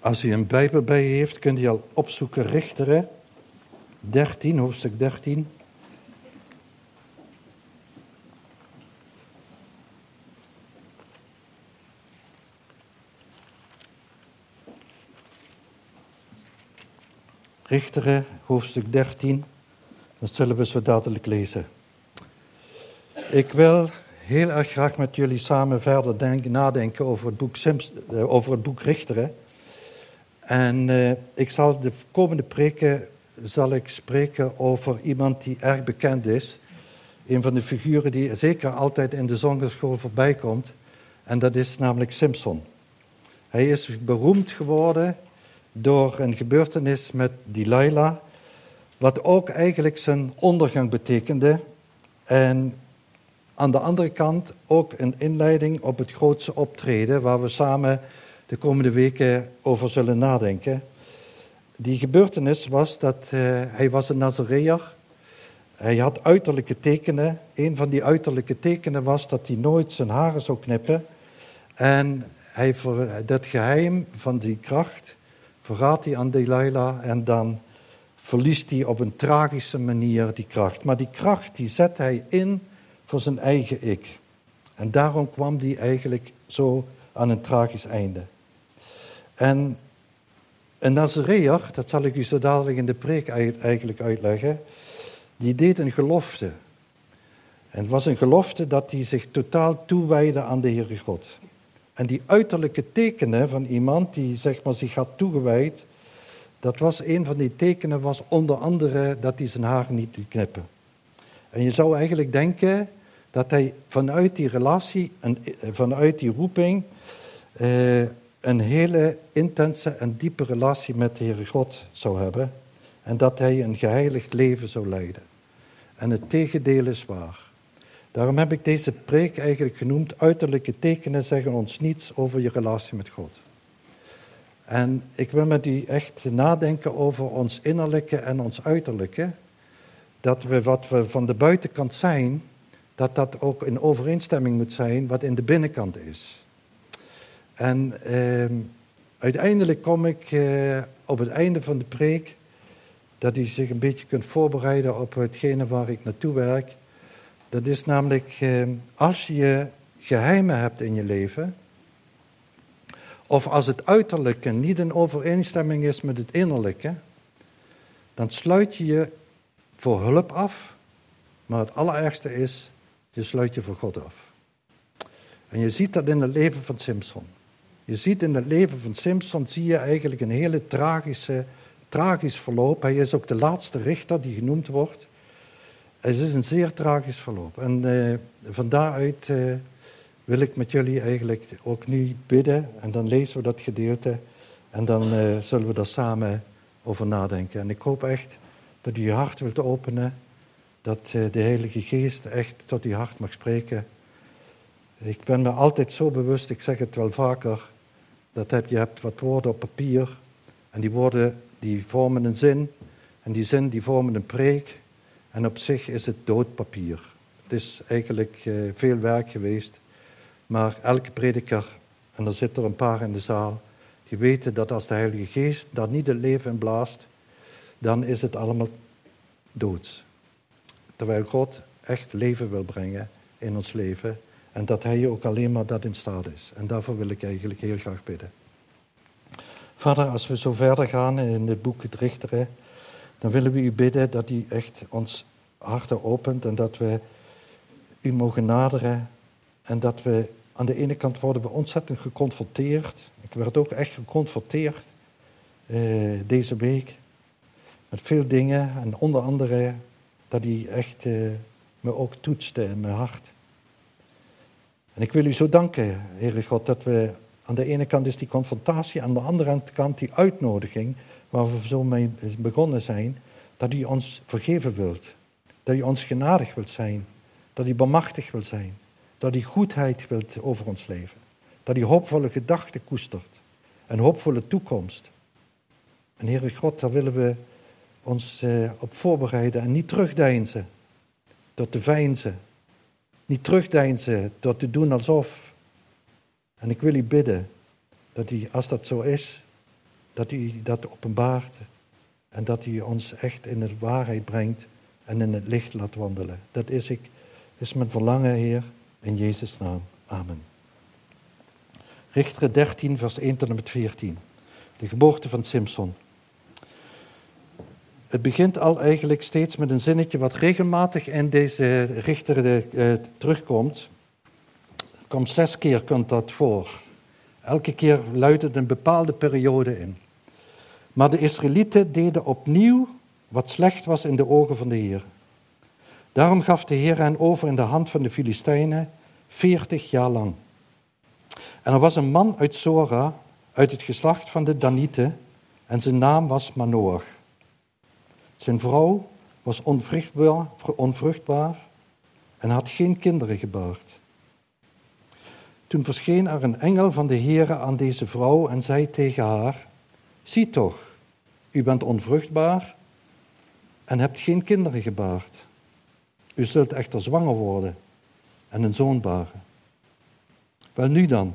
Als u een Bijbel bij je heeft, kunt u al opzoeken Richteren 13, hoofdstuk 13. Richteren, hoofdstuk 13. Dat zullen we zo dadelijk lezen. Ik wil heel erg graag met jullie samen verder denken, nadenken over het boek, eh, over het boek Richteren. En uh, ik zal de komende preken zal ik spreken over iemand die erg bekend is. Een van de figuren die zeker altijd in de zongeschool voorbij komt. En dat is namelijk Simpson. Hij is beroemd geworden door een gebeurtenis met Delilah. Wat ook eigenlijk zijn ondergang betekende. En aan de andere kant ook een inleiding op het grootste optreden waar we samen de komende weken over zullen nadenken. Die gebeurtenis was dat uh, hij was een Nazareër. Hij had uiterlijke tekenen. Een van die uiterlijke tekenen was dat hij nooit zijn haren zou knippen. En hij, dat geheim van die kracht verraadt hij aan Delilah en dan verliest hij op een tragische manier die kracht. Maar die kracht die zet hij in voor zijn eigen ik. En daarom kwam hij eigenlijk zo aan een tragisch einde. En een Nazareër, dat zal ik u zo dadelijk in de preek eigenlijk uitleggen, die deed een gelofte. En het was een gelofte dat hij zich totaal toewijde aan de Heere God. En die uiterlijke tekenen van iemand die zeg maar, zich had toegewijd, dat was een van die tekenen, was onder andere dat hij zijn haar niet liet knippen. En je zou eigenlijk denken dat hij vanuit die relatie, en vanuit die roeping, eh, een hele intense en diepe relatie met de Heere God zou hebben. En dat hij een geheiligd leven zou leiden. En het tegendeel is waar. Daarom heb ik deze preek eigenlijk genoemd: uiterlijke tekenen zeggen ons niets over je relatie met God. En ik wil met u echt nadenken over ons innerlijke en ons uiterlijke. Dat we wat we van de buitenkant zijn, dat dat ook in overeenstemming moet zijn wat in de binnenkant is. En eh, uiteindelijk kom ik eh, op het einde van de preek, dat u zich een beetje kunt voorbereiden op hetgene waar ik naartoe werk. Dat is namelijk, eh, als je geheimen hebt in je leven, of als het uiterlijke niet in overeenstemming is met het innerlijke, dan sluit je je voor hulp af. Maar het allerergste is, je sluit je voor God af. En je ziet dat in het leven van Simpson. Je ziet in het leven van Simpson zie je eigenlijk een hele tragische, tragisch verloop. Hij is ook de laatste richter die genoemd wordt. Het is een zeer tragisch verloop. En uh, van daaruit uh, wil ik met jullie eigenlijk ook nu bidden. En dan lezen we dat gedeelte. En dan uh, zullen we daar samen over nadenken. En ik hoop echt dat u je hart wilt openen. Dat de Heilige Geest echt tot uw hart mag spreken. Ik ben me altijd zo bewust, ik zeg het wel vaker, dat heb, je hebt wat woorden op papier. En die woorden die vormen een zin. En die zin die vormen een preek. En op zich is het doodpapier. Het is eigenlijk uh, veel werk geweest. Maar elke prediker, en er zitten er een paar in de zaal, die weten dat als de Heilige Geest daar niet het leven in blaast, dan is het allemaal doods. Terwijl God echt leven wil brengen in ons leven. En dat Hij ook alleen maar dat in staat is. En daarvoor wil ik eigenlijk heel graag bidden. Vader, als we zo verder gaan in het boek Het Richteren, dan willen we u bidden dat u echt ons harten opent en dat we u mogen naderen. En dat we aan de ene kant worden we ontzettend geconfronteerd. Ik werd ook echt geconfronteerd uh, deze week met veel dingen. En onder andere dat hij echt uh, me ook toetste in mijn hart. En ik wil u zo danken, Heere God, dat we aan de ene kant is die confrontatie, aan de andere kant die uitnodiging, waar we zo mee begonnen zijn, dat u ons vergeven wilt. Dat u ons genadig wilt zijn. Dat u bemachtigd wilt zijn. Dat u goedheid wilt over ons leven. Dat u hoopvolle gedachten koestert. Een hoopvolle toekomst. En Heere God, daar willen we ons eh, op voorbereiden en niet terugdeinzen. Door te veinzen, niet terugdeinzen door te doen alsof. En ik wil u bidden dat u, als dat zo is, dat u dat openbaart en dat u ons echt in de waarheid brengt en in het licht laat wandelen. Dat is, ik, is mijn verlangen, Heer, in Jezus' naam. Amen. Richter 13, vers 1 tot en met 14. De geboorte van Simpson. Het begint al eigenlijk steeds met een zinnetje wat regelmatig in deze richter uh, terugkomt. Het komt zes keer komt dat voor. Elke keer luidt het een bepaalde periode in. Maar de Israëlieten deden opnieuw wat slecht was in de ogen van de Heer. Daarom gaf de Heer hen over in de hand van de Filistijnen veertig jaar lang. En er was een man uit Sora, uit het geslacht van de Danieten, en zijn naam was Manoach. Zijn vrouw was onvruchtbaar, onvruchtbaar en had geen kinderen gebaard. Toen verscheen er een engel van de Heere aan deze vrouw en zei tegen haar: Zie toch, u bent onvruchtbaar en hebt geen kinderen gebaard. U zult echter zwanger worden en een zoon baren. Wel nu dan,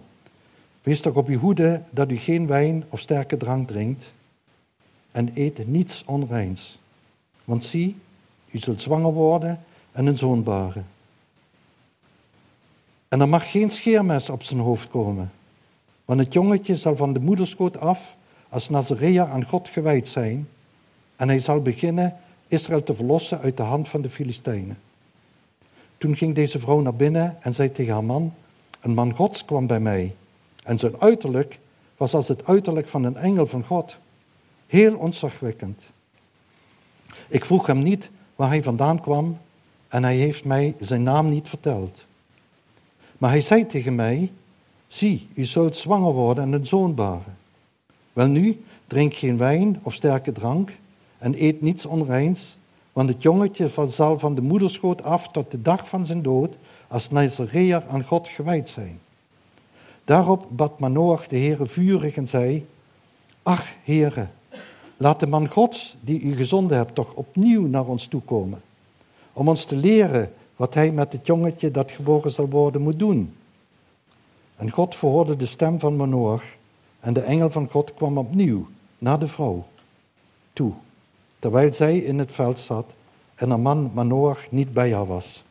wees toch op uw hoede dat u geen wijn of sterke drank drinkt en eet niets onreins. Want zie, u zult zwanger worden en een zoon baren. En er mag geen scheermes op zijn hoofd komen, want het jongetje zal van de moederschoot af als Nazarea aan God gewijd zijn en hij zal beginnen Israël te verlossen uit de hand van de Filistijnen. Toen ging deze vrouw naar binnen en zei tegen haar man, een man Gods kwam bij mij en zijn uiterlijk was als het uiterlijk van een engel van God. Heel ontzagwekkend. Ik vroeg hem niet waar hij vandaan kwam en hij heeft mij zijn naam niet verteld. Maar hij zei tegen mij, zie, u zult zwanger worden en een zoon baren. Wel nu, drink geen wijn of sterke drank en eet niets onreins, want het jongetje zal van de moederschoot af tot de dag van zijn dood als Nazareër aan God gewijd zijn. Daarop bad Manoach de Heere vurig en zei, Ach, Heere, laat de man Gods, die u gezonden hebt, toch opnieuw naar ons toekomen, om ons te leren wat hij met het jongetje dat geboren zal worden moet doen. En God verhoorde de stem van Manoach en de engel van God kwam opnieuw naar de vrouw toe, terwijl zij in het veld zat en haar man Manoach niet bij haar was.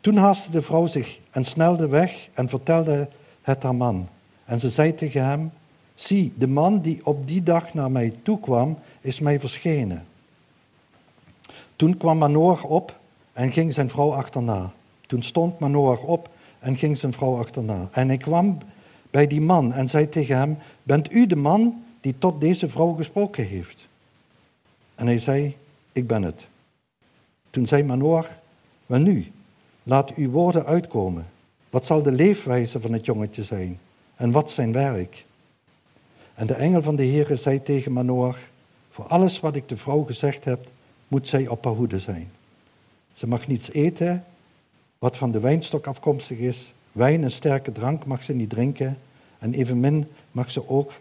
Toen haastte de vrouw zich en snelde weg en vertelde het haar man. En ze zei tegen hem, zie, de man die op die dag naar mij toe kwam, is mij verschenen. Toen kwam Manoach op en ging zijn vrouw achterna. Toen stond Manoach op en ging zijn vrouw achterna. En hij kwam bij die man en zei tegen hem, bent u de man die tot deze vrouw gesproken heeft? En hij zei, ik ben het. Toen zei Manoach, nu, laat uw woorden uitkomen. Wat zal de leefwijze van het jongetje zijn? En wat zijn werk? En de engel van de Heer zei tegen Manoach, voor alles wat ik de vrouw gezegd heb, moet zij op haar hoede zijn. Ze mag niets eten wat van de wijnstok afkomstig is. Wijn en sterke drank mag ze niet drinken. En evenmin mag ze ook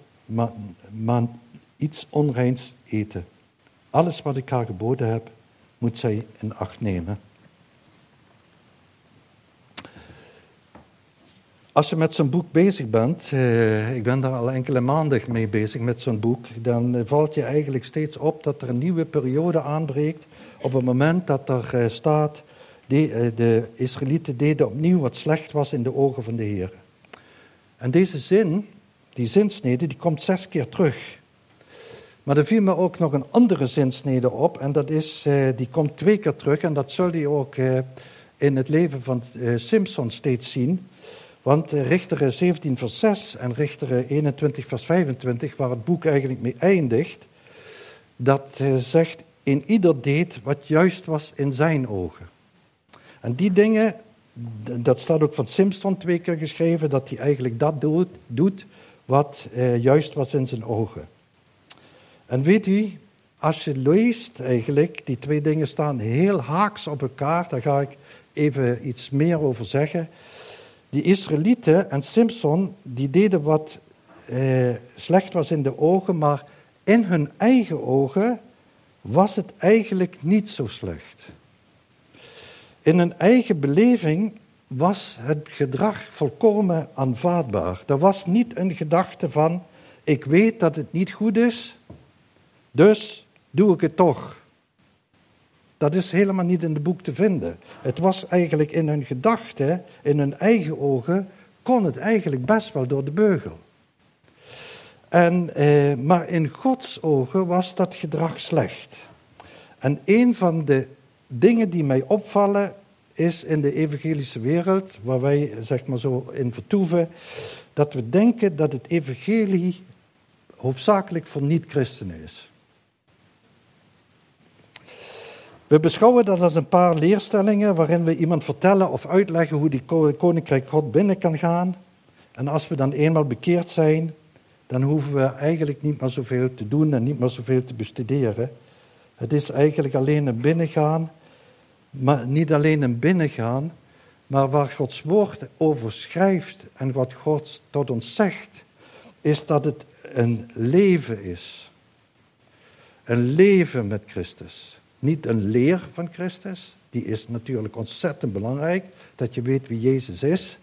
maar iets onreins eten. Alles wat ik haar geboden heb, moet zij in acht nemen. Als je met zo'n boek bezig bent, eh, ik ben daar al enkele maanden mee bezig met zo'n boek, dan valt je eigenlijk steeds op dat er een nieuwe periode aanbreekt op het moment dat er eh, staat, de, eh, de Israëlieten deden opnieuw wat slecht was in de ogen van de Heer. En deze zin, die zinsnede, die komt zes keer terug. Maar er viel me ook nog een andere zinsnede op, en dat is, eh, die komt twee keer terug, en dat zul je ook in het leven van Simpson steeds zien. Want Richter 17 vers 6 en Richter 21 vers 25, waar het boek eigenlijk mee eindigt, dat zegt, in ieder deed wat juist was in zijn ogen. En die dingen, dat staat ook van Simpson twee keer geschreven, dat hij eigenlijk dat doet, doet wat eh, juist was in zijn ogen. En weet u, als je leest eigenlijk, die twee dingen staan heel haaks op elkaar, daar ga ik even iets meer over zeggen. Die Israëlieten en Simpson, die deden wat eh, slecht was in de ogen, maar in hun eigen ogen was het eigenlijk niet zo slecht. In een eigen beleving was het gedrag volkomen aanvaardbaar. Er was niet een gedachte van, ik weet dat het niet goed is, dus doe ik het toch. Dat is helemaal niet in het boek te vinden. Het was eigenlijk in hun gedachten, in hun eigen ogen, kon het eigenlijk best wel door de beugel. En, eh, maar in Gods ogen was dat gedrag slecht. En een van de dingen die mij opvallen is in de evangelische wereld, waar wij zeg maar zo in vertoeven, dat we denken dat het evangelie hoofdzakelijk voor niet-christenen is. We beschouwen dat als een paar leerstellingen waarin we iemand vertellen of uitleggen hoe die koninkrijk God binnen kan gaan. En als we dan eenmaal bekeerd zijn, dan hoeven we eigenlijk niet meer zoveel te doen en niet meer zoveel te bestuderen. Het is eigenlijk alleen een binnengaan, maar niet alleen een binnengaan, maar waar Gods woord over schrijft en wat God tot ons zegt, is dat het een leven is. Een leven met Christus. Niet een leer van Christus, die is natuurlijk ontzettend belangrijk, dat je weet wie Jezus is.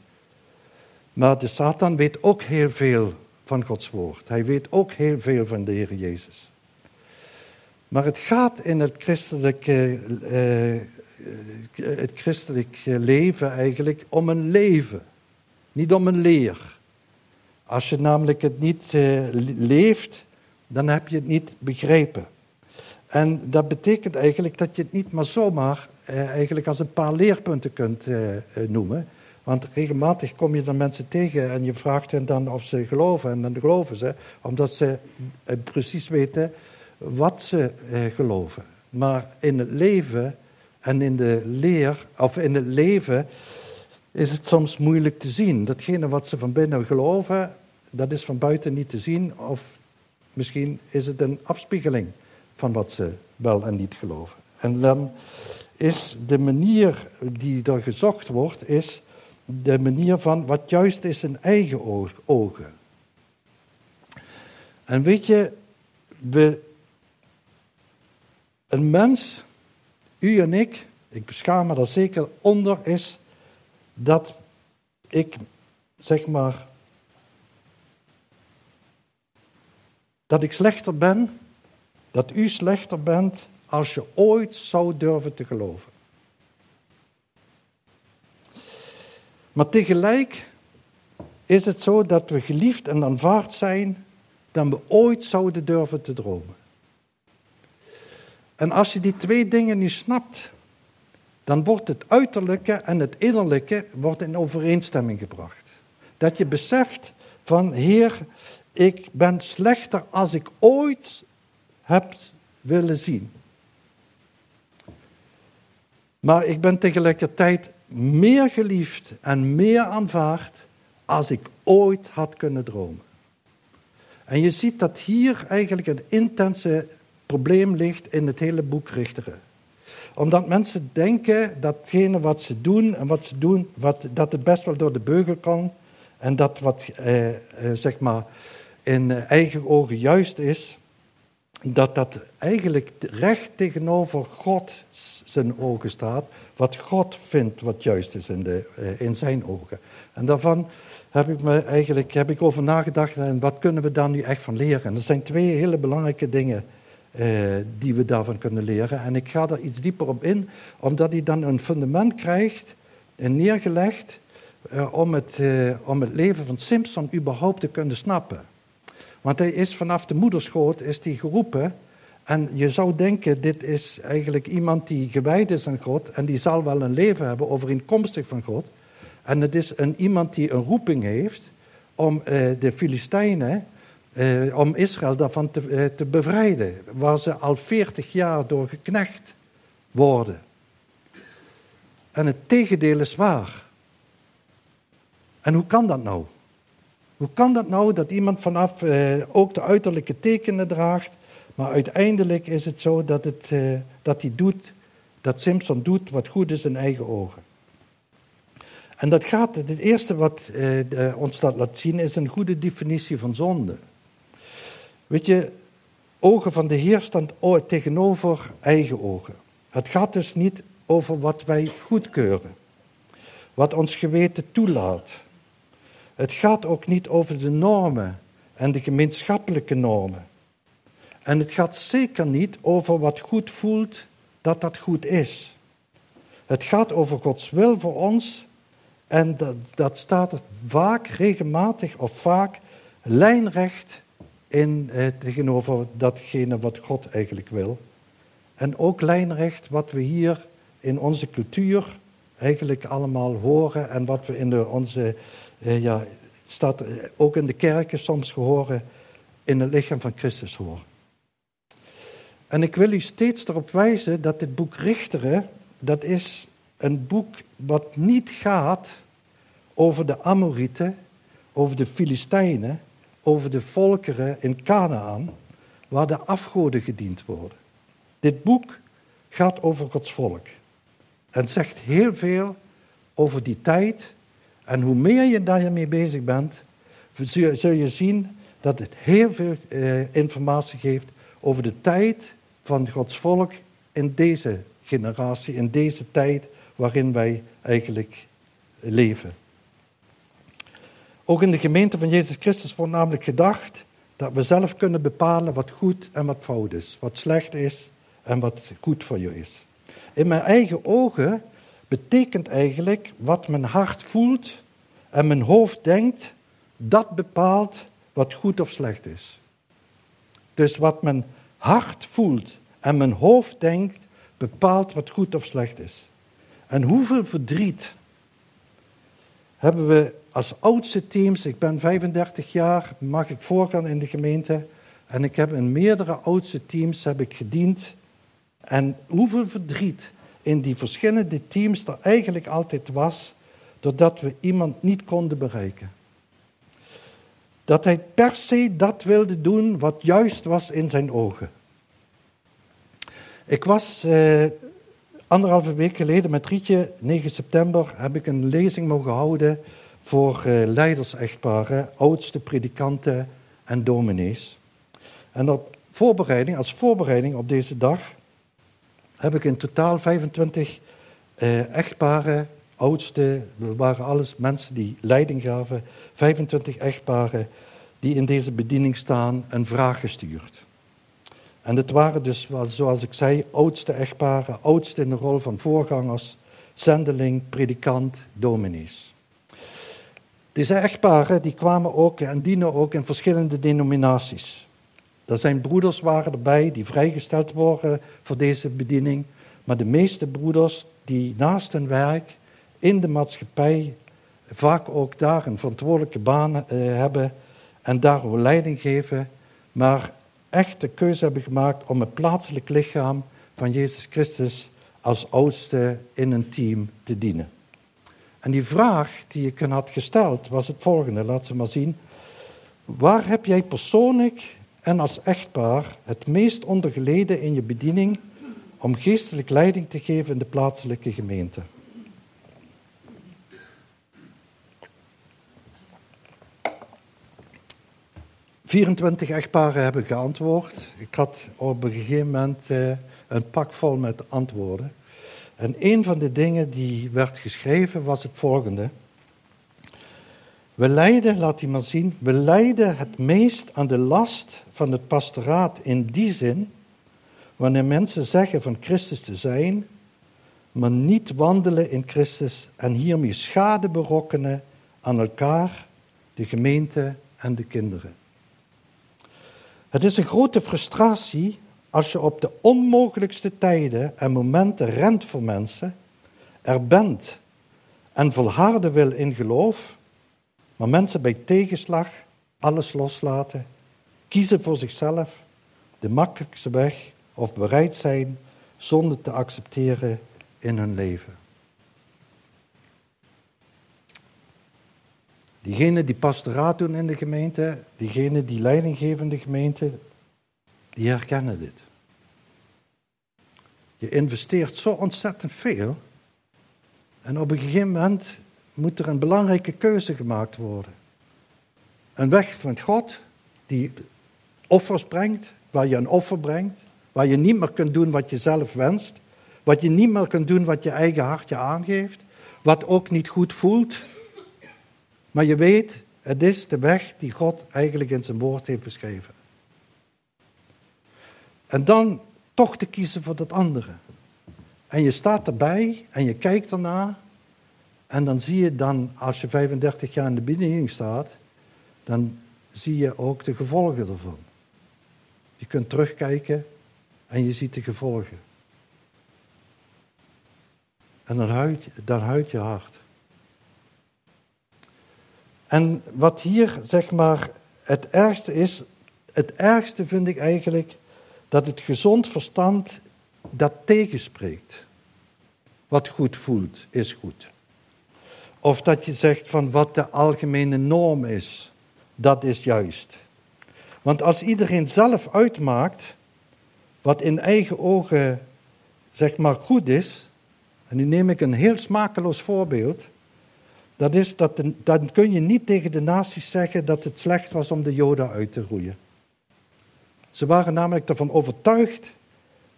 Maar de Satan weet ook heel veel van Gods woord. Hij weet ook heel veel van de Heer Jezus. Maar het gaat in het christelijke, uh, het christelijke leven eigenlijk om een leven, niet om een leer. Als je namelijk het niet uh, leeft, dan heb je het niet begrepen. En dat betekent eigenlijk dat je het niet maar zomaar uh, eigenlijk als een paar leerpunten kunt noemen. Want regelmatig kom je dan mensen tegen en je vraagt hen dan of ze geloven. En dan geloven ze, omdat ze eh, precies weten wat ze eh, geloven. Maar in het leven en in de leer, of in het leven, is het soms moeilijk te zien. Datgene wat ze van binnen geloven, dat is van buiten niet te zien. Of misschien is het een afspiegeling van wat ze wel en niet geloven. En dan is de manier die er gezocht wordt, is de manier van wat juist is in eigen ogen. En weet je, we, een mens, u en ik, ik beschaam me daar zeker onder, is dat ik, zeg maar, dat ik slechter ben, dat u slechter bent als je ooit zou durven te geloven. Maar tegelijk is het zo dat we geliefd en aanvaard zijn dan we ooit zouden durven te dromen. En als je die twee dingen niet snapt, dan wordt het uiterlijke en het innerlijke wordt in overeenstemming gebracht. Dat je beseft van, Heer, ik ben slechter als ik ooit heb willen zien. Maar ik ben tegelijkertijd meer geliefd en meer aanvaard als ik ooit had kunnen dromen. En je ziet dat hier eigenlijk een intense probleem ligt in het hele boek Richteren. Omdat mensen denken datgene wat ze doen en wat ze doen, wat, dat het best wel door de beugel kan. En dat wat eh, eh, zeg maar in eigen ogen juist is, dat dat eigenlijk recht tegenover God zijn ogen staat, wat God vindt wat juist is in, de, eh, in zijn ogen. En daarvan heb ik me eigenlijk heb ik over nagedacht en wat kunnen we daar nu echt van leren. En er zijn twee hele belangrijke dingen eh, die we daarvan kunnen leren. En ik ga daar iets dieper op in, omdat hij dan een fundament krijgt en neergelegd eh, om, het, eh, om het leven van Simpson überhaupt te kunnen snappen. Want hij is vanaf de moederschoot is hij geroepen. En je zou denken, dit is eigenlijk iemand die gewijd is aan God. En die zal wel een leven hebben overeenkomstig van God. En het is een, iemand die een roeping heeft om eh, de Filistijnen, eh, om Israël daarvan eh, te bevrijden. Waar ze al 40 jaar door geknecht worden. En het tegendeel is waar. En hoe kan dat nou? Hoe kan dat nou dat iemand vanaf eh, ook de uiterlijke tekenen draagt, maar uiteindelijk is het zo dat, het, eh, dat hij doet, dat Simpson doet wat goed is in eigen ogen. En dat gaat, het eerste wat eh, ons dat laat zien is een goede definitie van zonde. Weet je, ogen van de Heer staan tegenover eigen ogen. Het gaat dus niet over wat wij goedkeuren, wat ons geweten toelaat. Het gaat ook niet over de normen en de gemeenschappelijke normen. En het gaat zeker niet over wat goed voelt, dat dat goed is. Het gaat over Gods wil voor ons en dat, dat staat vaak, regelmatig of vaak, lijnrecht in, eh, tegenover datgene wat God eigenlijk wil. En ook lijnrecht wat we hier in onze cultuur eigenlijk allemaal horen en wat we in de, onze, eh, ja, staat eh, ook in de kerken soms horen, in het lichaam van Christus horen. En ik wil u steeds erop wijzen dat dit boek Richteren, dat is een boek wat niet gaat over de Amorieten, over de Filistijnen, over de volkeren in Canaan, waar de afgoden gediend worden. Dit boek gaat over Gods volk en zegt heel veel over die tijd. En hoe meer je daarmee bezig bent, zul je zien dat het heel veel eh, informatie geeft over de tijd van Gods volk in deze generatie, in deze tijd waarin wij eigenlijk leven. Ook in de gemeente van Jezus Christus wordt namelijk gedacht dat we zelf kunnen bepalen wat goed en wat fout is, wat slecht is en wat goed voor je is. In mijn eigen ogen betekent eigenlijk wat mijn hart voelt en mijn hoofd denkt, dat bepaalt wat goed of slecht is. Dus wat mijn hart voelt en mijn hoofd denkt, bepaalt wat goed of slecht is. En hoeveel verdriet hebben we als oudste teams, ik ben 35 jaar, mag ik voorgaan in de gemeente, en ik heb in meerdere oudste teams heb ik gediend. En hoeveel verdriet in die verschillende teams er eigenlijk altijd was, doordat we iemand niet konden bereiken. Dat hij per se dat wilde doen wat juist was in zijn ogen. Ik was eh, anderhalve week geleden met Rietje, 9 september, heb ik een lezing mogen houden voor uh, leidersechtparen, oudste predikanten en dominees. En op voorbereiding, als voorbereiding op deze dag heb ik in totaal 25 eh, echtparen, oudste, we waren alles mensen die leiding gaven, 25 echtparen die in deze bediening staan, een vraag gestuurd. En het waren dus, zoals ik zei, oudste echtparen, oudste in de rol van voorgangers, zendeling, predikant, dominees. Deze echtparen die kwamen ook en dienen ook in verschillende denominaties. Er zijn broeders waren erbij die vrijgesteld worden voor deze bediening. Maar de meeste broeders die naast hun werk in de maatschappij vaak ook daar een verantwoordelijke baan eh, hebben en daarover leiding geven, maar echt de keuze hebben gemaakt om het plaatselijk lichaam van Jezus Christus als oudste in een team te dienen. En die vraag die ik hen had gesteld was het volgende, laat ze maar zien. Waar heb jij persoonlijk en als echtpaar het meest ondergeleden in je bediening om geestelijk leiding te geven in de plaatselijke gemeente? Vierentwintig echtparen hebben geantwoord. Ik had op een gegeven moment eh, een pak vol met antwoorden. En een van de dingen die werd geschreven was het volgende. We lijden, laat hij maar zien, we lijden het meest aan de last van het pastoraat in die zin, wanneer mensen zeggen van Christus te zijn, maar niet wandelen in Christus en hiermee schade berokkenen aan elkaar, de gemeente en de kinderen. Het is een grote frustratie als je op de onmogelijkste tijden en momenten rent voor mensen, er bent en volharden wil in geloof, maar mensen bij tegenslag alles loslaten, kiezen voor zichzelf, de makkelijkste weg of bereid zijn zonder te accepteren in hun leven. Diegenen die pastoraat doen in de gemeente, diegenen die leiding geven in de gemeente, die herkennen dit. Je investeert zo ontzettend veel. En op een gegeven moment moet er een belangrijke keuze gemaakt worden. Een weg van God die offers brengt, waar je een offer brengt, waar je niet meer kunt doen wat je zelf wenst, wat je niet meer kunt doen wat je eigen hart je aangeeft, wat ook niet goed voelt. Maar je weet, Het is de weg die God eigenlijk in zijn woord heeft beschreven. En dan toch te kiezen voor dat andere. En je staat erbij en je kijkt ernaar. En dan zie je dan, als je 35 jaar in de bediening staat, dan zie je ook de gevolgen ervan. Je kunt terugkijken en je ziet de gevolgen. En dan huilt, dan huilt je hart. En wat hier, zeg maar, het ergste is, het ergste vind ik eigenlijk dat het gezond verstand dat tegenspreekt. Wat goed voelt, is goed. Of dat je zegt van wat de algemene norm is, dat is juist. Want als iedereen zelf uitmaakt wat in eigen ogen zeg maar goed is, en nu neem ik een heel smakeloos voorbeeld, dat is dat dan kun je niet tegen de naties zeggen dat het slecht was om de Joden uit te roeien. Ze waren namelijk ervan overtuigd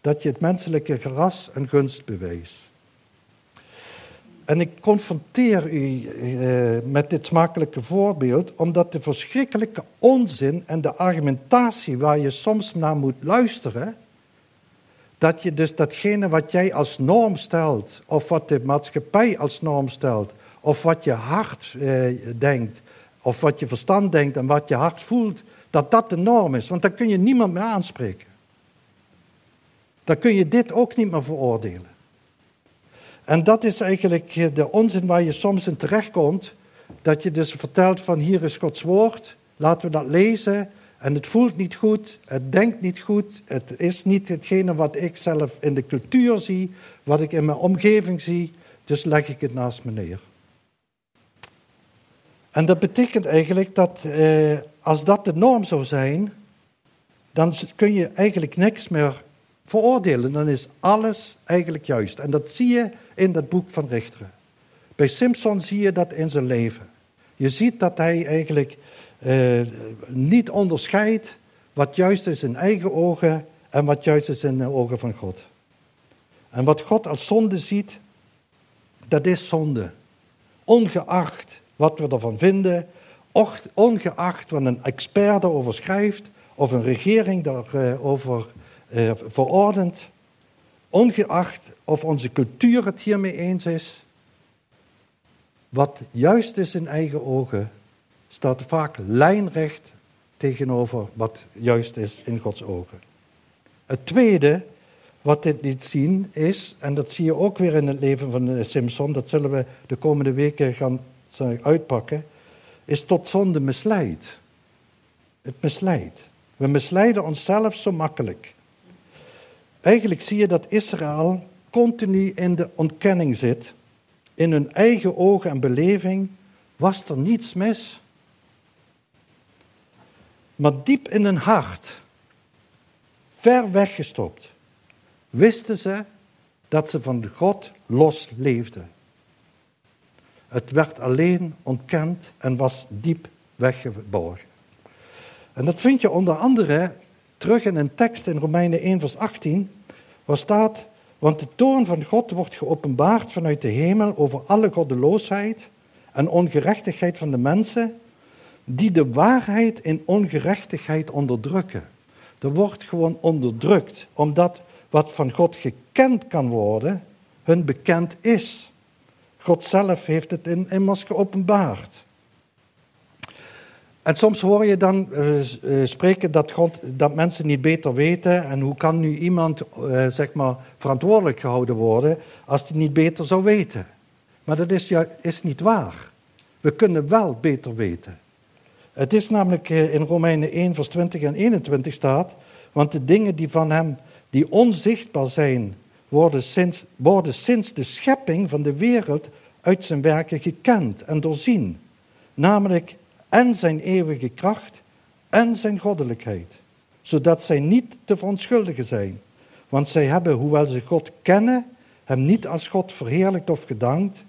dat je het menselijke ras een gunst bewees. En ik confronteer u eh, met dit smakelijke voorbeeld, omdat de verschrikkelijke onzin en de argumentatie waar je soms naar moet luisteren, dat je dus datgene wat jij als norm stelt, of wat de maatschappij als norm stelt, of wat je hart eh, denkt, of wat je verstand denkt en wat je hart voelt, dat dat de norm is. Want dan kun je niemand meer aanspreken. Dan kun je dit ook niet meer veroordelen. En dat is eigenlijk de onzin waar je soms in terechtkomt. Dat je dus vertelt van hier is Gods woord, laten we dat lezen. En het voelt niet goed, het denkt niet goed, het is niet hetgene wat ik zelf in de cultuur zie, wat ik in mijn omgeving zie, dus leg ik het naast me neer. En dat betekent eigenlijk dat eh, als dat de norm zou zijn, dan kun je eigenlijk niks meer veroordelen. Dan is alles eigenlijk juist. En dat zie je in dat boek van Richteren. Bij Simpson zie je dat in zijn leven. Je ziet dat hij eigenlijk eh, niet onderscheidt wat juist is in eigen ogen en wat juist is in de ogen van God. En wat God als zonde ziet, dat is zonde. Ongeacht wat we ervan vinden, ongeacht wat een expert erover schrijft of een regering daarover uh, verordent, ongeacht of onze cultuur het hiermee eens is, wat juist is in eigen ogen, staat vaak lijnrecht tegenover wat juist is in Gods ogen. Het tweede wat dit liet zien is, en dat zie je ook weer in het leven van Simpson, dat zullen we de komende weken gaan uitpakken, is tot zonde misleid. Het misleidt. We misleiden onszelf zo makkelijk. Eigenlijk zie je dat Israël continu in de ontkenning zit. In hun eigen ogen en beleving was er niets mis. Maar diep in hun hart, ver weggestopt, wisten ze dat ze van God los leefden. Het werd alleen ontkend en was diep weggeborgen. En dat vind je onder andere terug in een tekst in Romeinen 1, vers 18, waar staat: Want de toorn van God wordt geopenbaard vanuit de hemel over alle goddeloosheid en ongerechtigheid van de mensen, die de waarheid in ongerechtigheid onderdrukken. Er wordt gewoon onderdrukt, omdat wat van God gekend kan worden, hun bekend is. God zelf heeft het in, immers geopenbaard. En soms hoor je dan uh, spreken dat, God, dat mensen niet beter weten. En hoe kan nu iemand uh, zeg maar verantwoordelijk gehouden worden als hij niet beter zou weten? Maar dat is, ja, is niet waar. We kunnen wel beter weten. Het is namelijk in Romeinen 1, vers 20 en 21 staat. Want de dingen die van hem, die onzichtbaar zijn, worden sinds, worden sinds de schepping van de wereld uit zijn werken gekend en doorzien. Namelijk en zijn eeuwige kracht en zijn goddelijkheid. Zodat zij niet te verontschuldigen zijn. Want zij hebben, hoewel ze God kennen, hem niet als God verheerlijkt of gedankt,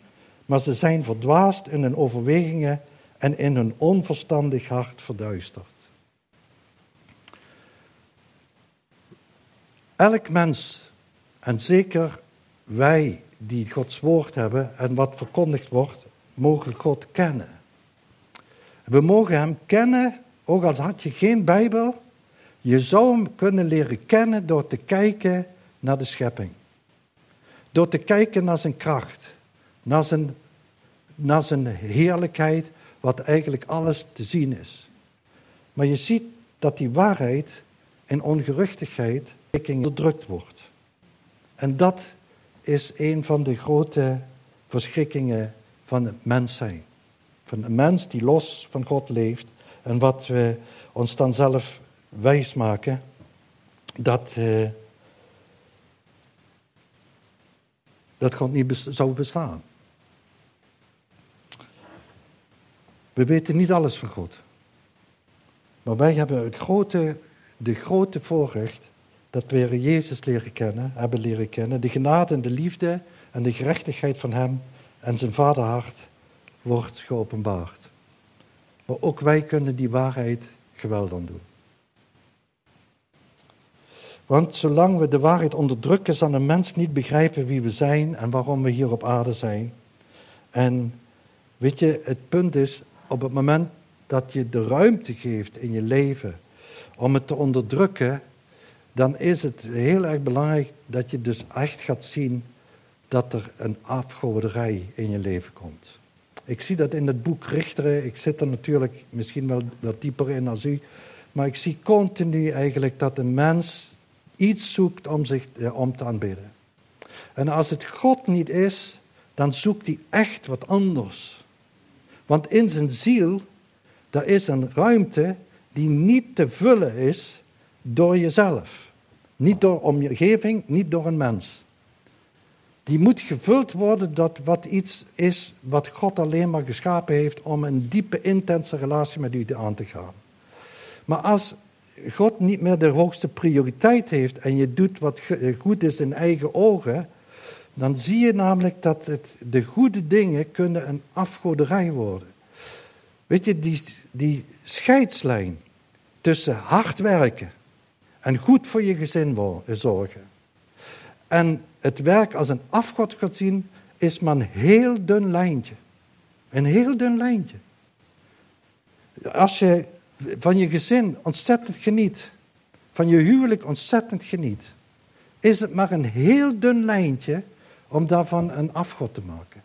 maar ze zijn verdwaasd in hun overwegingen en in hun onverstandig hart verduisterd. Elk mens en zeker wij die Gods woord hebben en wat verkondigd wordt, mogen God kennen. We mogen Hem kennen, ook al had je geen Bijbel. Je zou Hem kunnen leren kennen door te kijken naar de schepping. Door te kijken naar Zijn kracht, naar Zijn, naar zijn heerlijkheid, wat eigenlijk alles te zien is. Maar je ziet dat die waarheid en ongeruchtigheid onderdrukt wordt. En dat is een van de grote verschrikkingen van het mens zijn. Van een mens die los van God leeft en wat we ons dan zelf wijs maken dat, uh, dat God niet zou bestaan. We weten niet alles van God. Maar wij hebben het grote, de grote voorrecht dat we Jezus leren kennen, hebben leren kennen. De genade en de liefde en de gerechtigheid van Hem en zijn vaderhart wordt geopenbaard. Maar ook wij kunnen die waarheid geweld aan doen. Want zolang we de waarheid onderdrukken, zal een mens niet begrijpen wie we zijn en waarom we hier op aarde zijn. En weet je, het punt is, op het moment dat je de ruimte geeft in je leven om het te onderdrukken, dan is het heel erg belangrijk dat je dus echt gaat zien dat er een afgoderij in je leven komt. Ik zie dat in het boek Richteren. Ik zit er natuurlijk misschien wel wat dieper in als u. Maar ik zie continu eigenlijk dat een mens iets zoekt om zich eh, om te aanbidden. En als het God niet is, dan zoekt hij echt wat anders. Want in zijn ziel, daar is een ruimte die niet te vullen is door jezelf. Niet door omgeving, niet door een mens. Die moet gevuld worden dat wat iets is wat God alleen maar geschapen heeft om een diepe, intense relatie met u aan te gaan. Maar als God niet meer de hoogste prioriteit heeft en je doet wat goed is in eigen ogen, dan zie je namelijk dat het, de goede dingen kunnen een afgoderij worden. Weet je, die, die scheidslijn tussen hard werken en goed voor je gezin zorgen en het werk als een afgod gaat zien, is maar een heel dun lijntje. Een heel dun lijntje. Als je van je gezin ontzettend geniet, van je huwelijk ontzettend geniet, is het maar een heel dun lijntje om daarvan een afgod te maken.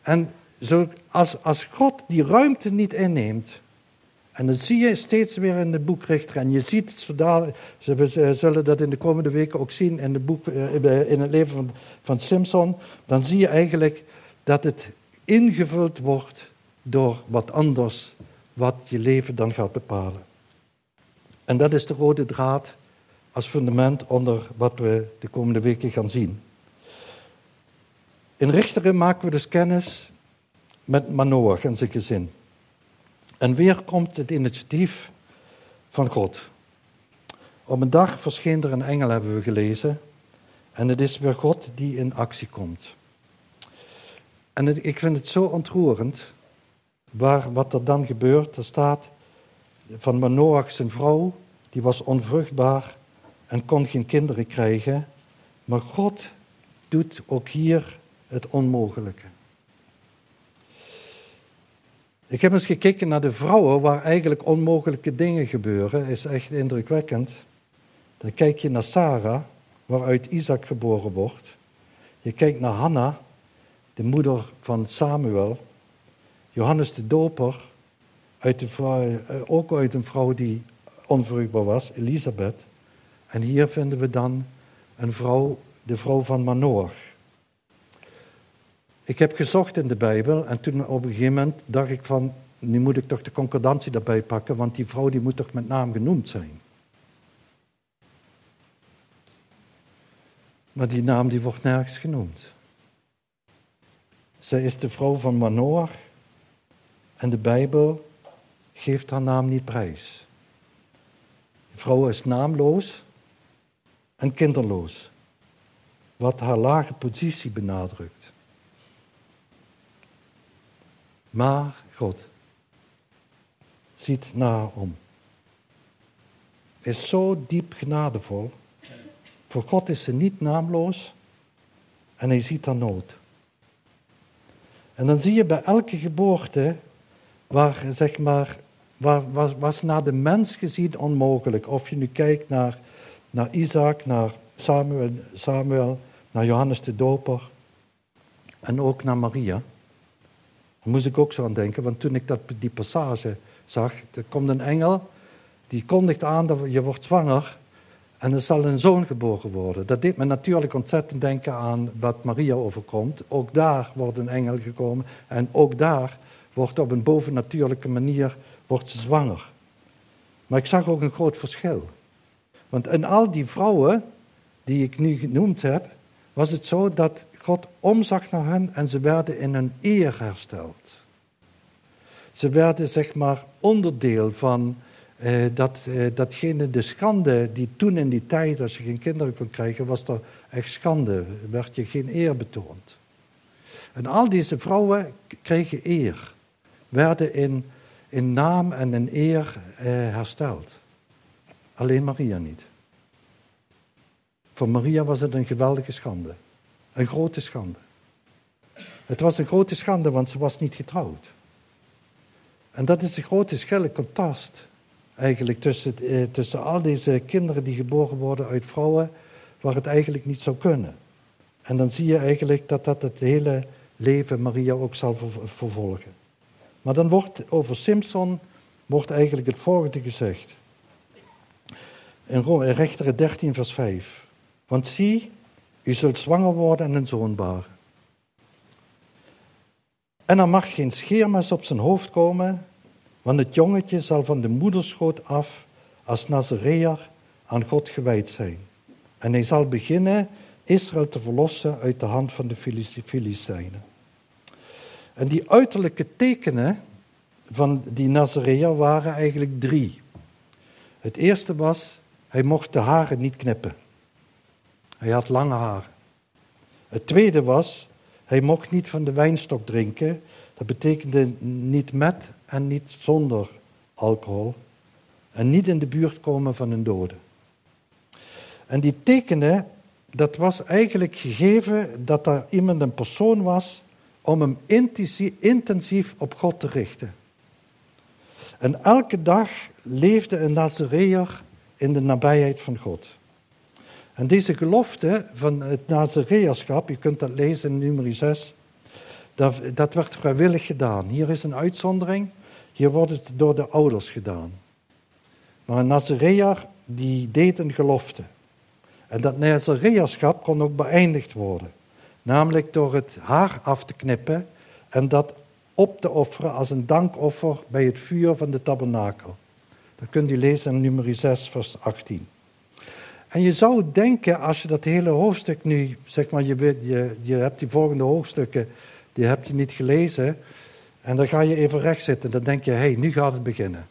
En zo, als, als God die ruimte niet inneemt, en dat zie je steeds weer in het boek Richter. En je ziet, we zullen dat in de komende weken ook zien in, het boek, eh, in het leven van, van Simpson. Dan zie je eigenlijk dat het ingevuld wordt door wat anders, wat je leven dan gaat bepalen. En dat is de rode draad als fundament onder wat we de komende weken gaan zien. In Richteren maken we dus kennis met Manoach en zijn gezin. En weer komt het initiatief van God. Op een dag verscheen er een engel, hebben we gelezen. En het is weer God die in actie komt. En ik vind het zo ontroerend waar, wat er dan gebeurt. Er staat van Manoach zijn vrouw, die was onvruchtbaar en kon geen kinderen krijgen. Maar God doet ook hier het onmogelijke. Ik heb eens gekeken naar de vrouwen waar eigenlijk onmogelijke dingen gebeuren. Is echt indrukwekkend. Dan kijk je naar Sarah, waaruit Isaac geboren wordt. Je kijkt naar Hanna, de moeder van Samuel. Johannes de Doper, uit de vrouw, eh, ook uit een vrouw die onvruchtbaar was, Elisabeth. En hier vinden we dan een vrouw, de vrouw van Manoach. Ik heb gezocht in de Bijbel en toen op een gegeven moment dacht ik van, nu moet ik toch de concordantie daarbij pakken, want die vrouw die moet toch met naam genoemd zijn. Maar die naam die wordt nergens genoemd. Zij is de vrouw van Manoach en de Bijbel geeft haar naam niet prijs. De vrouw is naamloos en kinderloos, wat haar lage positie benadrukt. Maar God ziet naar om. Is zo diep genadevol. Voor God is ze niet naamloos en hij ziet haar nood. En dan zie je bij elke geboorte waar, zeg maar, waar, was, was naar de mens gezien onmogelijk. Of je nu kijkt naar, naar Isaac, naar Samuel, Samuel, naar Johannes de Doper en ook naar Maria. Daar moest ik ook zo aan denken, want toen ik dat, die passage zag, er komt een engel, die kondigt aan dat je wordt zwanger en er zal een zoon geboren worden. Dat deed me natuurlijk ontzettend denken aan wat Maria overkomt. Ook daar wordt een engel gekomen en ook daar wordt op een bovennatuurlijke manier wordt ze zwanger. Maar ik zag ook een groot verschil. Want in al die vrouwen die ik nu genoemd heb, was het zo dat God omzag naar hen en ze werden in hun eer hersteld. Ze werden zeg maar onderdeel van eh, dat, eh, datgene, de schande die toen in die tijd, als je geen kinderen kon krijgen, was er echt schande, werd je geen eer betoond. En al deze vrouwen kregen eer, werden in, in naam en in eer eh, hersteld. Alleen Maria niet. Voor Maria was het een geweldige schande. Een grote schande. Het was een grote schande, want ze was niet getrouwd. En dat is een grote schille contrast eigenlijk tussen, eh, tussen al deze kinderen die geboren worden uit vrouwen waar het eigenlijk niet zou kunnen. En dan zie je eigenlijk dat dat het hele leven Maria ook zal vervolgen. Maar dan wordt over Simpson wordt eigenlijk het volgende gezegd. In Rechteren 13 vers 5. Want zie, u zult zwanger worden en een zoon baren. En er mag geen scheermes op zijn hoofd komen, want het jongetje zal van de moederschoot af als Nazareër aan God gewijd zijn. En hij zal beginnen Israël te verlossen uit de hand van de Filistijnen. En die uiterlijke tekenen van die Nazareër waren eigenlijk drie. Het eerste was, hij mocht de haren niet knippen. Hij had lange haren. Het tweede was, hij mocht niet van de wijnstok drinken. Dat betekende niet met en niet zonder alcohol. En niet in de buurt komen van een dode. En die tekenen, dat was eigenlijk gegeven dat er iemand een persoon was om hem intensief op God te richten. En elke dag leefde een Nazareër in de nabijheid van God. En deze gelofte van het Nazareërschap, je kunt dat lezen in nummer 6, dat, dat werd vrijwillig gedaan. Hier is een uitzondering, hier wordt het door de ouders gedaan. Maar een Nazareër die deed een gelofte. En dat Nazareërschap kon ook beëindigd worden. Namelijk door het haar af te knippen en dat op te offeren als een dankoffer bij het vuur van de tabernakel. Dat kunt u lezen in nummer 6, vers 18. En je zou denken, als je dat hele hoofdstuk nu, zeg maar, je, je, je hebt die volgende hoofdstukken, die heb je niet gelezen. En dan ga je even recht zitten. Dan denk je, hé, hey, nu gaat het beginnen.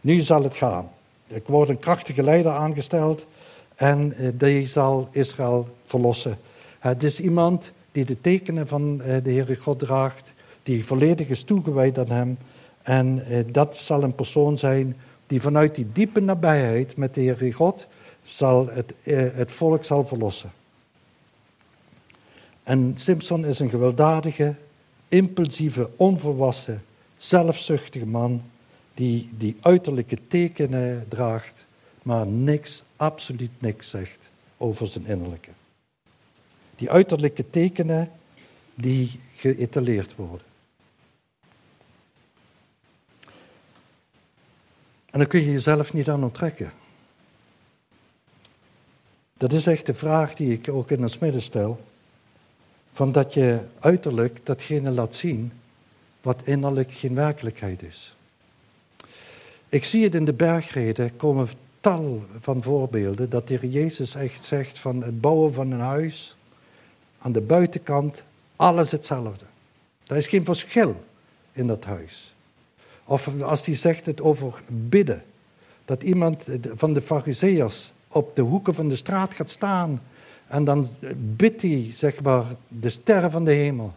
Nu zal het gaan. Er wordt een krachtige leider aangesteld en eh, die zal Israël verlossen. Het is iemand die de tekenen van eh, de Heere God draagt, die volledig is toegewijd aan hem. En eh, dat zal een persoon zijn die vanuit die diepe nabijheid met de Heere God zal het, het volk zal verlossen. En Simpson is een gewelddadige, impulsieve, onvolwassen, zelfzuchtige man die die uiterlijke tekenen draagt, maar niks, absoluut niks zegt over zijn innerlijke. Die uiterlijke tekenen die geëtaleerd worden. En dan kun je jezelf niet aan onttrekken. Dat is echt de vraag die ik ook in het midden stel. Van dat je uiterlijk datgene laat zien wat innerlijk geen werkelijkheid is. Ik zie het in de bergreden komen tal van voorbeelden dat de Jezus echt zegt van het bouwen van een huis, aan de buitenkant alles hetzelfde. Er is geen verschil in dat huis. Of als hij zegt het over bidden, dat iemand van de fariseërs op de hoeken van de straat gaat staan en dan bidt hij, zeg maar, de sterren van de hemel.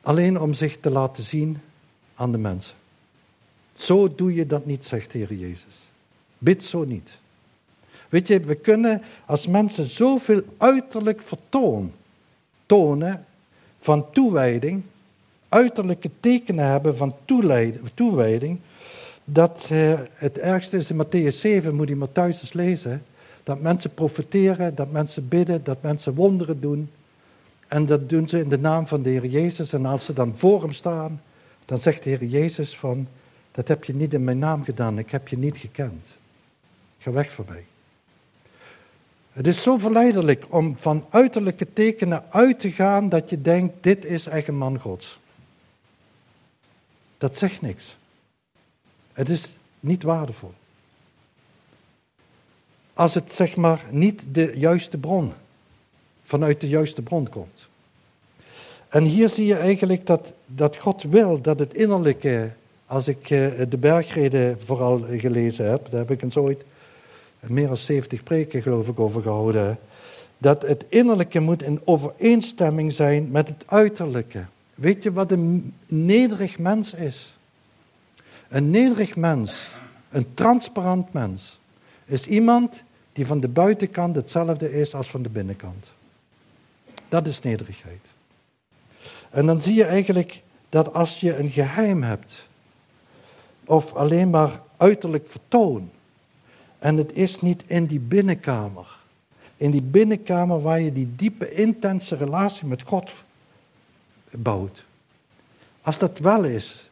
Alleen om zich te laten zien aan de mensen. Zo doe je dat niet, zegt de Heer Jezus. Bid zo niet. Weet je, we kunnen als mensen zoveel uiterlijk vertoon tonen van toewijding, uiterlijke tekenen hebben van toewijding, dat uh, het ergste is in Matthäus 7, moet je maar thuis eens lezen, dat mensen profiteren, dat mensen bidden, dat mensen wonderen doen. En dat doen ze in de naam van de Heer Jezus. En als ze dan voor hem staan, dan zegt de Heer Jezus van, dat heb je niet in mijn naam gedaan, ik heb je niet gekend. Ga weg van mij. Het is zo verleidelijk om van uiterlijke tekenen uit te gaan dat je denkt, dit is echt een man Gods. Dat zegt niks. Het is niet waardevol. Als het zeg maar niet de juiste bron, vanuit de juiste bron komt. En hier zie je eigenlijk dat, dat God wil dat het innerlijke, als ik eh, de bergreden vooral gelezen heb, daar heb ik eens ooit meer dan 70 preken geloof ik over gehouden, dat het innerlijke moet in overeenstemming zijn met het uiterlijke. Weet je wat een nederig mens is? Een nederig mens, een transparant mens, is iemand die van de buitenkant hetzelfde is als van de binnenkant. Dat is nederigheid. En dan zie je eigenlijk dat als je een geheim hebt, of alleen maar uiterlijk vertoon, en het is niet in die binnenkamer, in die binnenkamer waar je die diepe, intense relatie met God bouwt. Als dat wel is,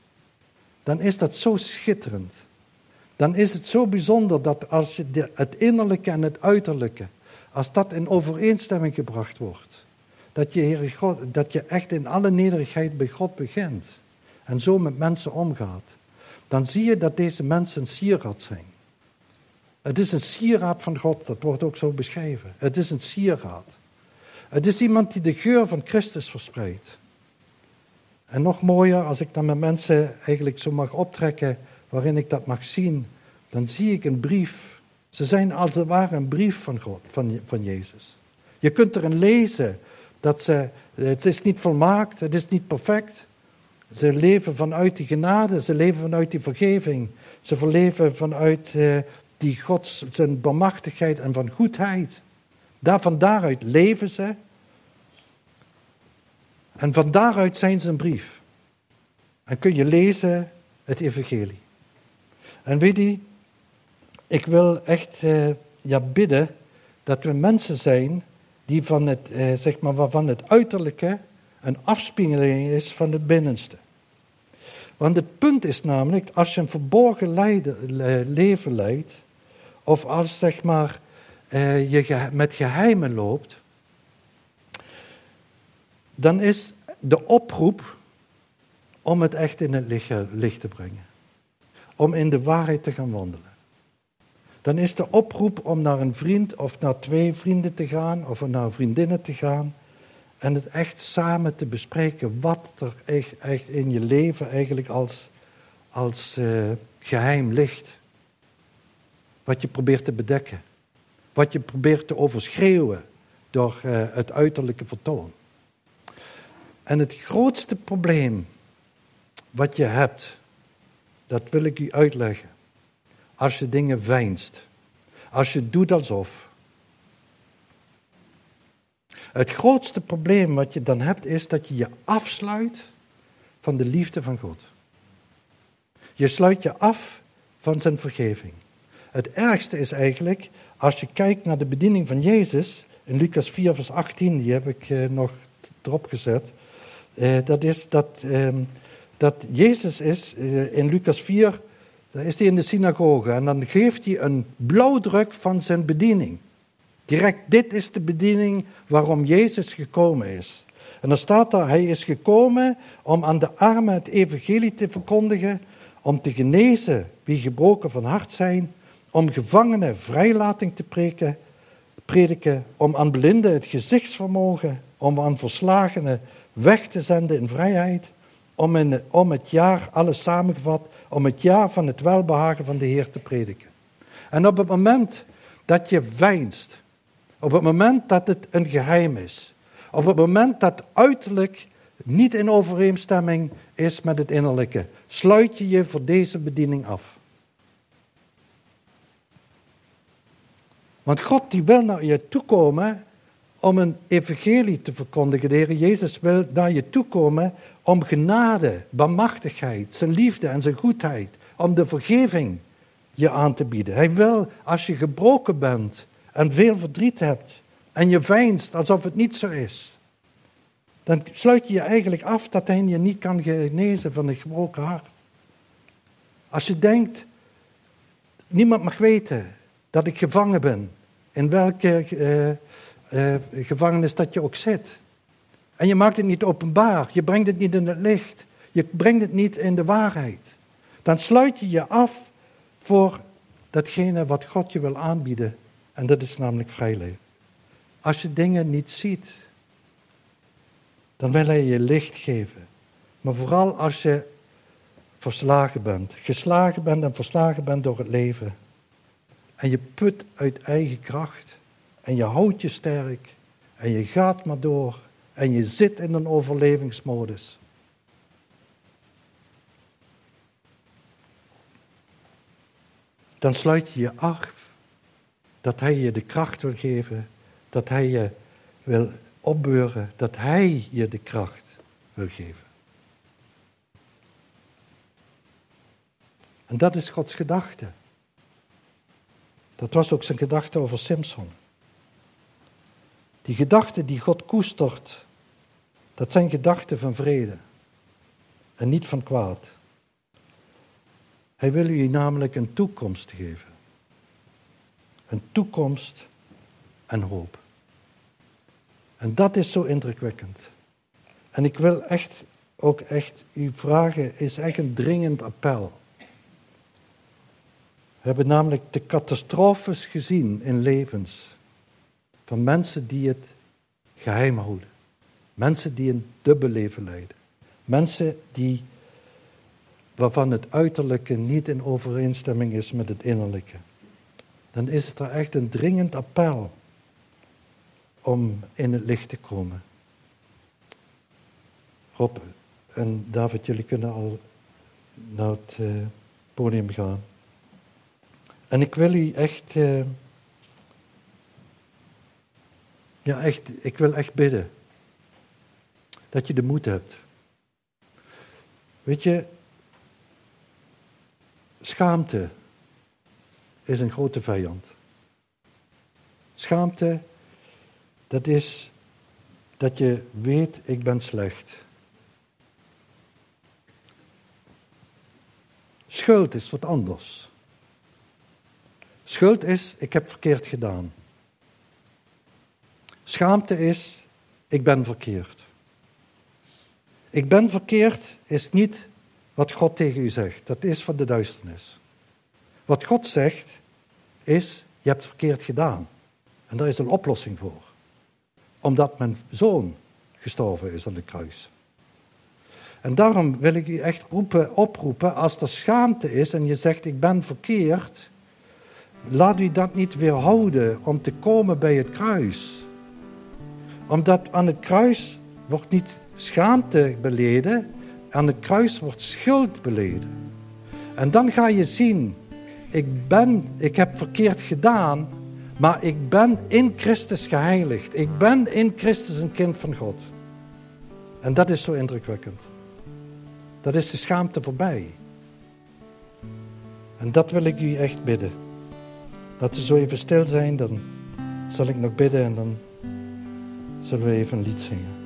dan is dat zo schitterend. Dan is het zo bijzonder dat als je het innerlijke en het uiterlijke, als dat in overeenstemming gebracht wordt, dat je, Heer God, dat je echt in alle nederigheid bij God begint en zo met mensen omgaat, dan zie je dat deze mensen sieraad zijn. Het is een sieraad van God, dat wordt ook zo beschreven. Het is een sieraad. Het is iemand die de geur van Christus verspreidt. En nog mooier, als ik dan met mensen eigenlijk zo mag optrekken waarin ik dat mag zien, dan zie ik een brief. Ze zijn als het ware een brief van God, van, van Jezus. Je kunt erin lezen dat ze, het is niet volmaakt, het is niet perfect. Ze leven vanuit die genade, ze leven vanuit die vergeving. Ze leven vanuit eh, die God, zijn bemachtigheid en van goedheid. Daar, van daaruit leven ze. En van daaruit zijn ze een brief. En kun je lezen het evangelie. En weet je, ik wil echt eh, ja, bidden dat we mensen zijn die van het, eh, zeg maar, waarvan het uiterlijke een afspiegeling is van het binnenste. Want het punt is namelijk, als je een verborgen leven leidt, of als zeg maar, eh, je met geheimen loopt, dan is de oproep om het echt in het licht te brengen. Om in de waarheid te gaan wandelen. Dan is de oproep om naar een vriend of naar twee vrienden te gaan of naar vriendinnen te gaan en het echt samen te bespreken wat er echt, in je leven eigenlijk als, als uh, geheim ligt. Wat je probeert te bedekken. Wat je probeert te overschreeuwen door uh, het uiterlijke vertoon. En het grootste probleem wat je hebt, dat wil ik u uitleggen. Als je dingen veinst. Als je doet alsof. Het grootste probleem wat je dan hebt is dat je je afsluit van de liefde van God. Je sluit je af van zijn vergeving. Het ergste is eigenlijk, als je kijkt naar de bediening van Jezus, in Lucas 4, vers 18, die heb ik eh, nog erop gezet. Eh, dat is dat, ehm, dat Jezus is, eh, in Lucas 4, daar is hij in de synagoge en dan geeft hij een blauwdruk van zijn bediening. Direct, dit is de bediening waarom Jezus gekomen is. En dan staat daar, hij is gekomen om aan de armen het evangelie te verkondigen, om te genezen wie gebroken van hart zijn, om gevangenen vrijlating te preken, prediken, om aan blinden het gezichtsvermogen, om aan verslagenen weg te zenden in vrijheid, om, in, om het jaar, alles samengevat, om het jaar van het welbehagen van de Heer te prediken. En op het moment dat je veinst, op het moment dat het een geheim is, op het moment dat uiterlijk niet in overeenstemming is met het innerlijke, sluit je je voor deze bediening af. Want God die wil naar je toe komen om een evangelie te verkondigen. De Heer Jezus wil naar je toe komen om genade, barmachtigheid, zijn liefde en zijn goedheid, om de vergeving je aan te bieden. Hij wil, als je gebroken bent en veel verdriet hebt en je veinst alsof het niet zo is, dan sluit je je eigenlijk af dat hij je niet kan genezen van een gebroken hart. Als je denkt, niemand mag weten dat ik gevangen ben, in welke uh, gevangenis dat je ook zit. En je maakt het niet openbaar, je brengt het niet in het licht, je brengt het niet in de waarheid. Dan sluit je je af voor datgene wat God je wil aanbieden. En dat is namelijk vrijleven. Als je dingen niet ziet, dan wil hij je licht geven. Maar vooral als je verslagen bent, geslagen bent en verslagen bent door het leven. En je put uit eigen kracht. En je houdt je sterk. En je gaat maar door. En je zit in een overlevingsmodus. Dan sluit je je af dat Hij je de kracht wil geven. Dat Hij je wil opbeuren. Dat Hij je de kracht wil geven. En dat is Gods gedachte. Dat was ook zijn gedachte over Simpson. Die gedachten die God koestert, dat zijn gedachten van vrede en niet van kwaad. Hij wil u namelijk een toekomst geven. Een toekomst en hoop. En dat is zo indrukwekkend. En ik wil echt ook echt u vragen, is echt een dringend appel. We hebben namelijk de catastrofes gezien in levens van mensen die het geheim houden. Mensen die een dubbel leven leiden. Mensen die, waarvan het uiterlijke niet in overeenstemming is met het innerlijke. Dan is het er echt een dringend appel om in het licht te komen. Rob en David, jullie kunnen al naar het uh, podium gaan. En ik wil u echt, uh, ja echt, ik wil echt bidden dat je de moed hebt. Weet je, schaamte is een grote vijand. Schaamte, dat is dat je weet, ik ben slecht. Schuld is wat anders. Schuld is, ik heb verkeerd gedaan. Schaamte is, ik ben verkeerd. Ik ben verkeerd is niet wat God tegen u zegt. Dat is van de duisternis. Wat God zegt is, je hebt verkeerd gedaan. En daar is een oplossing voor. Omdat mijn zoon gestorven is aan de kruis. En daarom wil ik u echt roepen, oproepen, als er schaamte is en je zegt ik ben verkeerd, laat u dat niet weerhouden om te komen bij het kruis. Omdat aan het kruis wordt niet schaamte beleden, aan het kruis wordt schuld beleden. En dan ga je zien, ik, ben, ik heb verkeerd gedaan, maar ik ben in Christus geheiligd. Ik ben in Christus een kind van God. En dat is zo indrukwekkend. Dat is de schaamte voorbij. En dat wil ik u echt bidden. Laten we zo even stil zijn, dan zal ik nog bidden en dan zullen we even een lied zingen.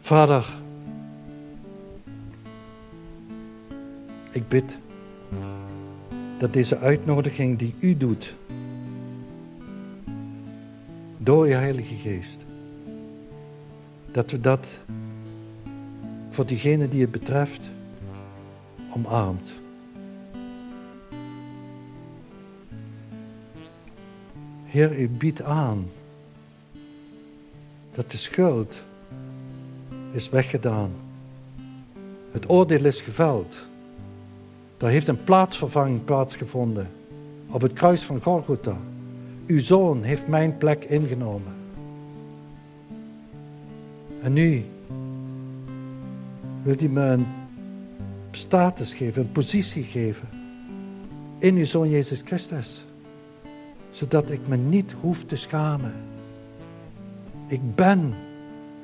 Vader, ik bid dat deze uitnodiging die u doet, door je Heilige Geest, dat we dat voor diegene die het betreft omarmt. Heer, u biedt aan dat de schuld is weggedaan. Het oordeel is geveld. Daar heeft een plaatsvervanging plaatsgevonden op het kruis van Golgotha. Uw zoon heeft mijn plek ingenomen. En nu wil hij me een status geven, een positie geven in uw zoon Jezus Christus. Zodat ik me niet hoef te schamen. Ik ben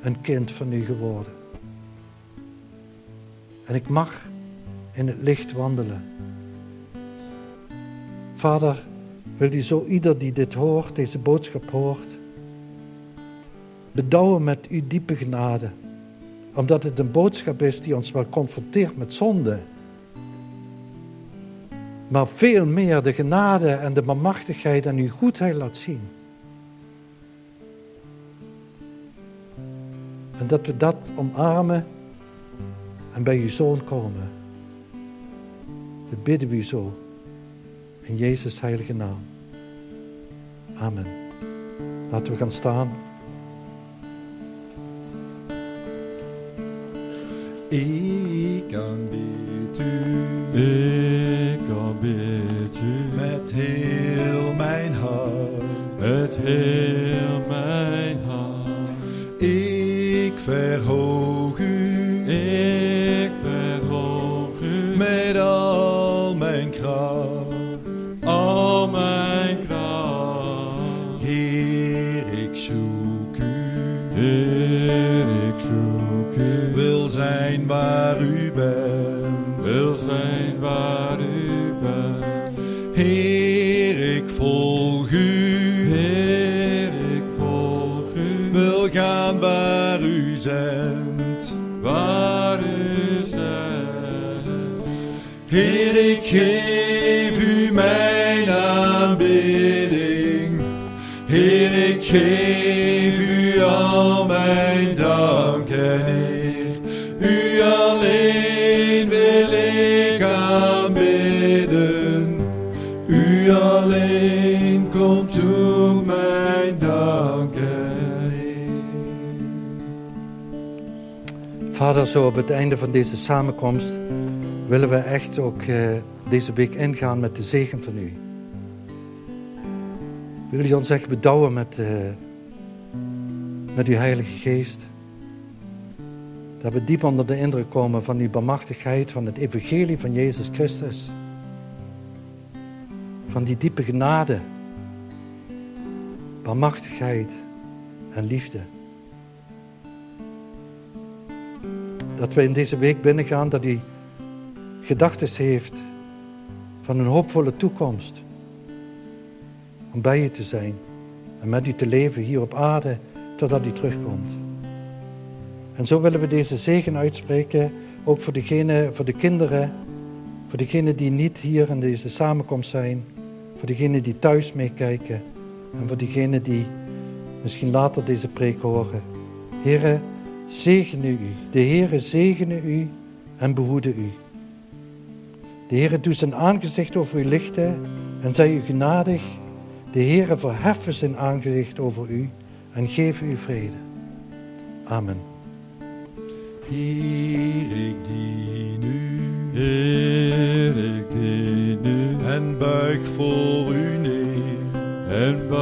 een kind van u geworden. En ik mag in het licht wandelen. Vader, wil u zo ieder die dit hoort, deze boodschap hoort, bedouwen met uw diepe genade. Omdat het een boodschap is die ons wel confronteert met zonde. Maar veel meer de genade en de bemachtigheid en uw goedheid laat zien. En dat we dat omarmen en bij uw zoon komen. Dat bidden we u zo. In Jezus' heilige naam. Amen. Laten we gaan staan. Ik aanbid u Ik aanbid u met heel mijn hart. met heel mijn hart. Ik verhoog geef u al mijn dank en. U alleen wil ik aanbidden. U alleen komt toe mijn dank en. Vader, zo op het einde van deze samenkomst willen we echt ook eh, deze week ingaan met de zegen van u. Willen jullie ons echt bedouwen met, eh, met uw Heilige Geest? Dat we diep onder de indruk komen van uw bemachtigheid, van het evangelie van Jezus Christus. Van die diepe genade, bemachtigheid en liefde. Dat we in deze week binnengaan dat u gedachten heeft van een hoopvolle toekomst. Om bij u te zijn en met u te leven hier op aarde totdat u terugkomt. En zo willen we deze zegen uitspreken, ook voor, degene, voor de kinderen, voor degenen die niet hier in deze samenkomst zijn, voor degenen die thuis meekijken en voor degenen die misschien later deze preek horen. Heren, zegene u. De Heere zegene u en behoede u. De Heere doet zijn aangezicht over u lichten en zij u genadig. De Heere verheffen zijn aangezicht over u en geef u vrede. Amen. Heer, ik dien u Heer, ik dien u en buig voor u neer. en buig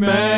geef